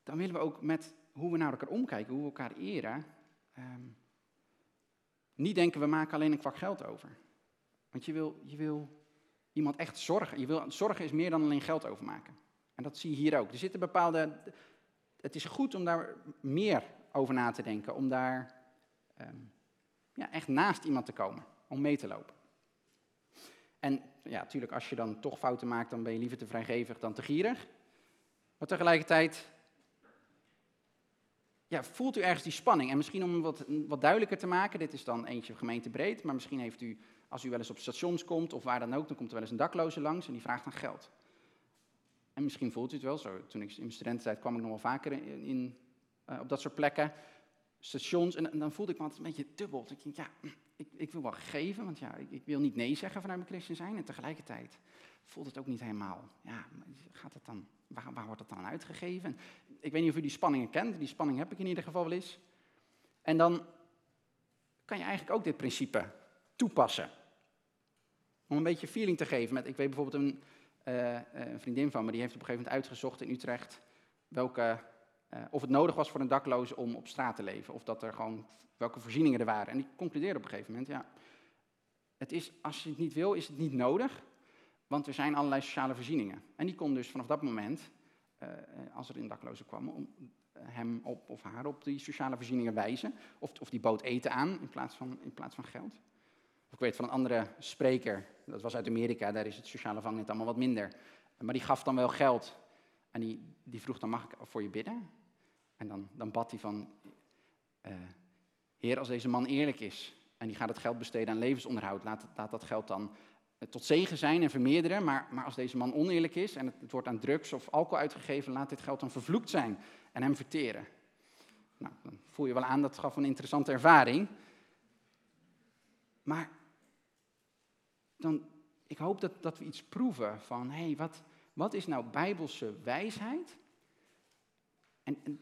Speaker 1: Dan willen we ook met hoe we naar elkaar omkijken, hoe we elkaar eren, ehm, niet denken we maken alleen een kwak geld over. Want je wil, je wil iemand echt zorgen. Je wil, zorgen is meer dan alleen geld overmaken. En dat zie je hier ook. Er zitten bepaalde. Het is goed om daar meer over na te denken, om daar ehm, ja, echt naast iemand te komen, om mee te lopen. En ja, natuurlijk, als je dan toch fouten maakt, dan ben je liever te vrijgevig dan te gierig. Maar tegelijkertijd ja, voelt u ergens die spanning. En misschien om wat, wat duidelijker te maken, dit is dan eentje gemeentebreed, maar misschien heeft u, als u wel eens op stations komt of waar dan ook, dan komt er wel eens een dakloze langs en die vraagt dan geld. En misschien voelt u het wel zo. Toen ik in mijn studententijd kwam ik nog wel vaker in, uh, op dat soort plekken, stations, en, dan voelde ik me altijd een beetje dubbel. Ik denk, ja, ik, ik, wil wel geven, want ja, ik, ik, wil niet nee zeggen vanuit mijn christen zijn. En tegelijkertijd voelt het ook niet helemaal. Ja, gaat het dan, waar, waar wordt het dan uitgegeven? ik weet niet of u die spanningen kent, die spanning heb ik in ieder geval wel eens. En dan kan je eigenlijk ook dit principe toepassen. Om een beetje feeling te geven. Met, ik weet bijvoorbeeld een, uh, een vriendin van me, die heeft op een gegeven moment uitgezocht in Utrecht welke uh, of het nodig was voor een dakloze om op straat te leven. Of dat er gewoon, welke voorzieningen er waren. En die concludeerde op een gegeven moment, ja, het is, als je het niet wil, is het niet nodig. Want er zijn allerlei sociale voorzieningen. En die kon dus vanaf dat moment, uh, als er een dakloze kwam, om hem op, of haar op die sociale voorzieningen wijzen. Of, of die bood eten aan in plaats, van, in plaats van geld. Of ik weet van een andere spreker, dat was uit Amerika, daar is het sociale vangnet allemaal wat minder. Maar die gaf dan wel geld. En die, die vroeg dan, mag ik voor je bidden? En dan, dan bad hij van, Heer, als deze man eerlijk is en die gaat het geld besteden aan levensonderhoud, laat, laat dat geld dan tot zegen zijn en vermeerderen. Maar, maar als deze man oneerlijk is en het, wordt aan drugs of alcohol uitgegeven, laat dit geld dan vervloekt zijn en hem verteren. Nou, dan voel je wel aan, dat gaf een interessante ervaring. Maar dan, ik hoop dat, dat we iets proeven van, hé, hey, wat, wat is nou bijbelse wijsheid? En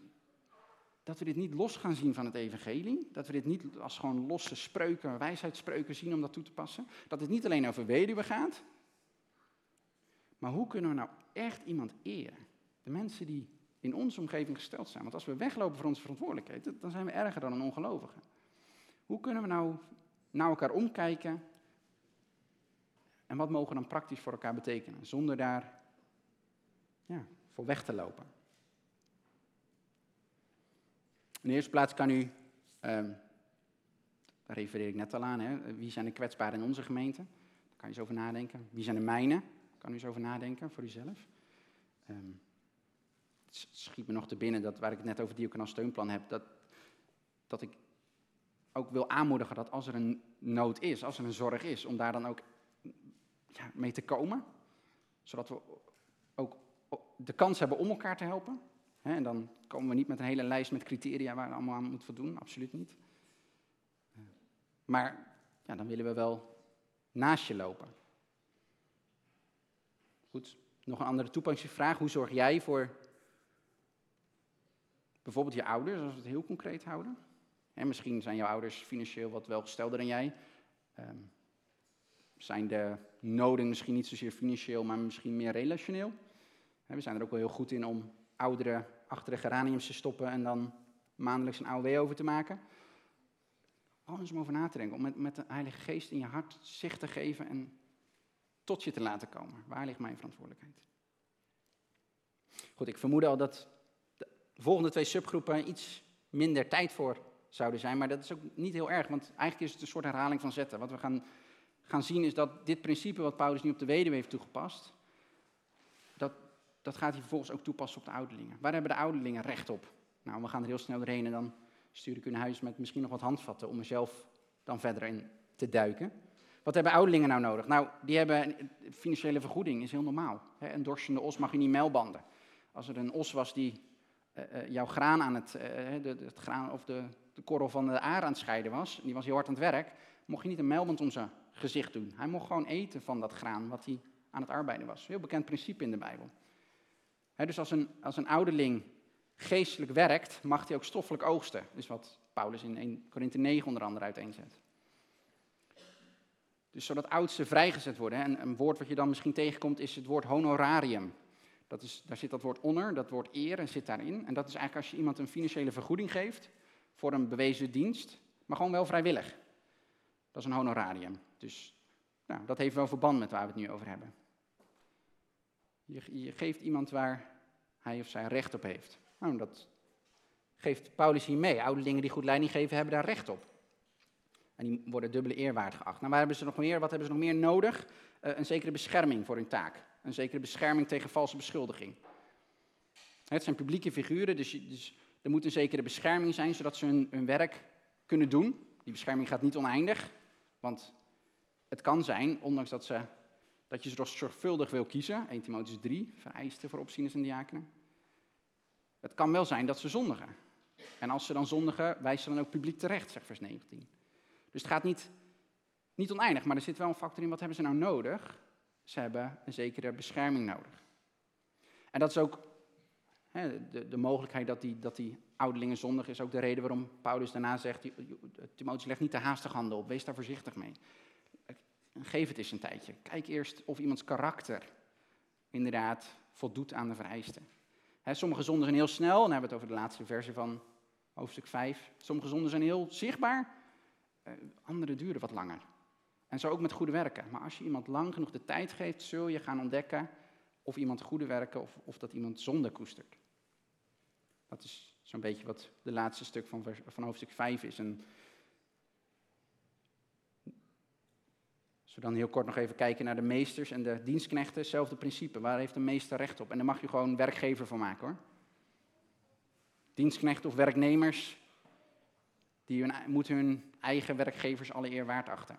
Speaker 1: dat we dit niet los gaan zien van het evangelie. Dat we dit niet als gewoon losse spreuken, wijsheidsspreuken zien om dat toe te passen. Dat het niet alleen over weduwe gaat. Maar hoe kunnen we nou echt iemand eren? De mensen die in onze omgeving gesteld zijn. Want als we weglopen voor onze verantwoordelijkheid, dan zijn we erger dan een ongelovige. Hoe kunnen we nou naar elkaar omkijken? En wat mogen we dan praktisch voor elkaar betekenen? Zonder daar ja, voor weg te lopen. In de eerste plaats kan u, um, daar refereer ik net al aan, hè, wie zijn de kwetsbaren in onze gemeente? Daar kan je eens over nadenken. Wie zijn de mijne? Daar kan u eens over nadenken voor uzelf. Um, het schiet me nog te binnen, dat, waar ik het net over diaconaal steunplan heb, dat, dat ik ook wil aanmoedigen dat als er een nood is, als er een zorg is, om daar dan ook ja, mee te komen. Zodat we ook de kans hebben om elkaar te helpen en dan komen we niet met een hele lijst met criteria waar we allemaal aan moeten voldoen, absoluut niet. Maar ja, dan willen we wel naast je lopen. Goed, nog een andere toepassingsvraag. Hoe zorg jij voor bijvoorbeeld je ouders, als we het heel concreet houden? En misschien zijn jouw ouders financieel wat welgestelder dan jij. Um, zijn de noden misschien niet zozeer financieel, maar misschien meer relationeel? we zijn er ook wel heel goed in om ouderen achter de geraniums te stoppen en dan maandelijks een AOW over te maken. Alles om over na te denken, om met, met de Heilige Geest in je hart zicht te geven en tot je te laten komen. Waar ligt mijn verantwoordelijkheid? Goed, ik vermoed al dat de volgende twee subgroepen iets minder tijd voor zouden zijn, maar dat is ook niet heel erg, want eigenlijk is het een soort herhaling van zetten. Wat we gaan, gaan zien is dat dit principe wat Paulus nu op de weduwe heeft toegepast, dat gaat hij vervolgens ook toepassen op de ouderlingen. Waar hebben de ouderlingen recht op? Nou, we gaan er heel snel doorheen en dan stuur ik u huis met misschien nog wat handvatten om er zelf dan verder in te duiken. Wat hebben ouderlingen nou nodig? Nou, die hebben financiële vergoeding, is heel normaal. Een dorsende os mag je niet melbanden. Als er een os was die uh, jouw graan aan het, uh, de, het graan of de, de, korrel van de aar aan het scheiden was, die was heel hard aan het werk, mocht je niet een melband om zijn gezicht doen. Hij mocht gewoon eten van dat graan wat hij aan het arbeiden was. Heel bekend principe in de Bijbel dus als een, als een ouderling geestelijk werkt, mag hij ook stoffelijk oogsten. Dus wat Paulus in 1 Korinthe 9 onder andere uiteenzet. Dus zodat oudsten vrijgezet worden. En een woord wat je dan misschien tegenkomt is het woord honorarium. Dat is, daar zit dat woord honor, dat woord eer en zit daarin. En dat is eigenlijk als je iemand een financiële vergoeding geeft voor een bewezen dienst, maar gewoon wel vrijwillig. Dat is een honorarium. Dus nou, dat heeft wel verband met waar we het nu over hebben. Je, je geeft iemand waar hij of zij recht op heeft. Nou, dat geeft Paulus hier mee. Ouderlingen die goed leiding geven, hebben daar recht op. En die worden dubbele eerwaard geacht. Nou, waar hebben ze nog meer, wat hebben ze nog meer nodig? Uh, een zekere bescherming voor hun taak. Een zekere bescherming tegen valse beschuldiging. Het zijn publieke figuren, dus, dus er moet een zekere bescherming zijn, zodat ze hun werk kunnen doen. Die bescherming gaat niet oneindig, want het kan zijn, ondanks dat, ze, dat je ze zorgvuldig wil kiezen, 1 Timotheüs 3, vereisten voor opzieners en diakenen. Het kan wel zijn dat ze zondigen. En als ze dan zondigen, wijzen ze dan ook publiek terecht, zegt vers 19. Dus het gaat niet, niet oneindig, maar er zit wel een factor in, wat hebben ze nou nodig? Ze hebben een zekere bescherming nodig. En dat is ook hè, de, de, mogelijkheid dat die, dat die ouderlingen zondig is ook de reden waarom Paulus daarna zegt, Timotheus legt niet te haastig handen op, wees daar voorzichtig mee. Geef het eens een tijdje. Kijk eerst of iemands karakter inderdaad voldoet aan de vereisten. sommige zonden zijn heel snel, dan hebben we het over de laatste versie van hoofdstuk 5. Sommige zonden zijn heel zichtbaar, eh, andere duren wat langer. En zo ook met goede werken. Maar als je iemand lang genoeg de tijd geeft, zul je gaan ontdekken of iemand goede werken of, of dat iemand zonde koestert. Dat is zo'n beetje wat de laatste stuk van, van hoofdstuk 5 is. Als we dan heel kort nog even kijken naar de meesters en de dienstknechten, hetzelfde principe. Waar heeft de meester recht op? En daar mag je gewoon werkgever van maken hoor. Dienstknechten of werknemers, die moeten hun eigen werkgevers alle eer waard achten.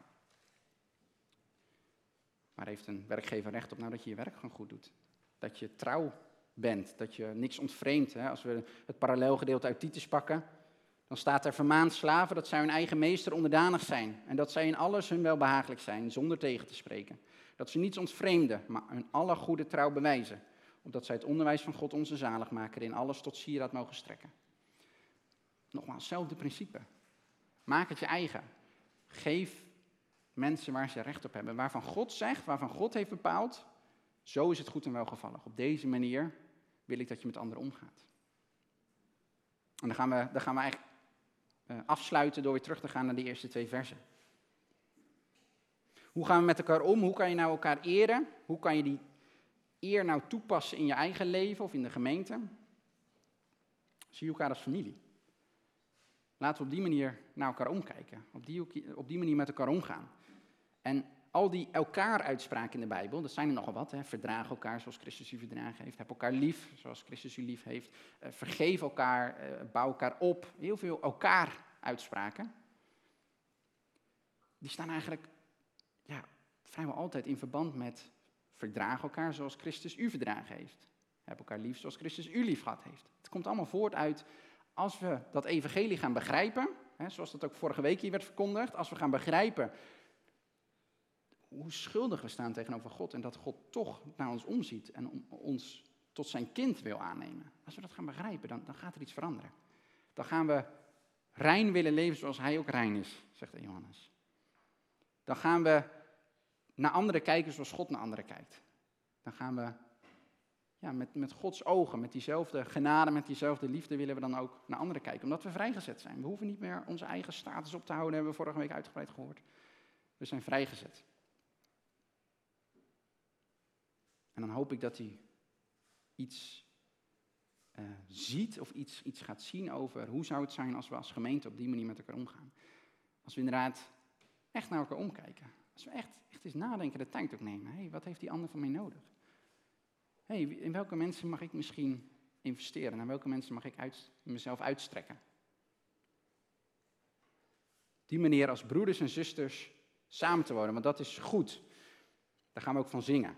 Speaker 1: Maar heeft een werkgever recht op nou dat je je werk gewoon goed doet? Dat je trouw bent, dat je niks ontvreemdt. Als we het parallelgedeelte uit Titus pakken, dan staat er vermaand slaven dat zij hun eigen meester onderdanig zijn. En dat zij in alles hun welbehagelijk zijn, zonder tegen te spreken. Dat ze niets ontvreemden, maar hun alle goede trouw bewijzen. Opdat zij het onderwijs van God onze zaligmaker in alles tot sieraad mogen strekken. Nogmaals, hetzelfde principe. Maak het je eigen. Geef mensen waar ze recht op hebben. Waarvan God zegt, waarvan God heeft bepaald, zo is het goed en welgevallig. Op deze manier wil ik dat je met anderen omgaat. En dan gaan we, dan gaan we eigenlijk afsluiten door weer terug te gaan naar die eerste twee versen. Hoe gaan we met elkaar om? Hoe kan je nou elkaar eren? Hoe kan je die eer nou toepassen in je eigen leven of in de gemeente? Zie je elkaar als familie. Laten we op die manier naar elkaar omkijken. Op die, op die manier met elkaar omgaan. En al die elkaar-uitspraken in de Bijbel, dat zijn er nogal wat. Hè? Verdraag elkaar zoals Christus u verdragen heeft. Heb elkaar lief zoals Christus u lief heeft. Uh, vergeef elkaar, uh, bouw elkaar op. Heel veel elkaar-uitspraken. Die staan eigenlijk ja, vrijwel altijd in verband met verdraag elkaar zoals Christus u verdragen heeft. Heb elkaar lief zoals Christus u lief gehad heeft. Het komt allemaal voort uit als we dat evangelie gaan begrijpen, hè, zoals dat ook vorige week hier werd verkondigd, als we gaan begrijpen hoe schuldig we staan tegenover God en dat God toch naar ons omziet en ons tot zijn kind wil aannemen. Als we dat gaan begrijpen, dan, dan gaat er iets veranderen. Dan gaan we rein willen leven zoals hij ook rein is, zegt Johannes. Dan gaan we naar anderen kijken zoals God naar anderen kijkt. Dan gaan we ja, met, met Gods ogen, met diezelfde genade, met diezelfde liefde willen we dan ook naar anderen kijken. Omdat we vrijgezet zijn. We hoeven niet meer onze eigen status op te houden, hebben we vorige week uitgebreid gehoord. We zijn vrijgezet. En dan hoop ik dat hij iets uh, ziet of iets, iets gaat zien over hoe zou het zijn als we als gemeente op die manier met elkaar omgaan. Als we inderdaad echt naar elkaar omkijken. Als we echt, echt eens nadenken, de tijd ook nemen. Hey, wat heeft die ander van mij nodig? Hey, in welke mensen mag ik misschien investeren? Naar welke mensen mag ik uit, mezelf uitstrekken? Die manier als broeders en zusters samen te worden, want dat is goed. Daar gaan we ook van zingen.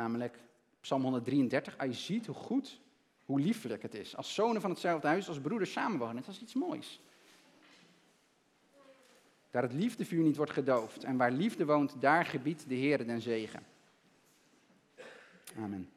Speaker 1: Namelijk Psalm 133. Als je ziet hoe goed, hoe liefelijk het is. Als zonen van hetzelfde huis, als broeders samenwonen. Dat is iets moois. Daar het liefdevuur niet wordt gedoofd. En waar liefde woont, daar gebiedt de Heer den zegen. Amen.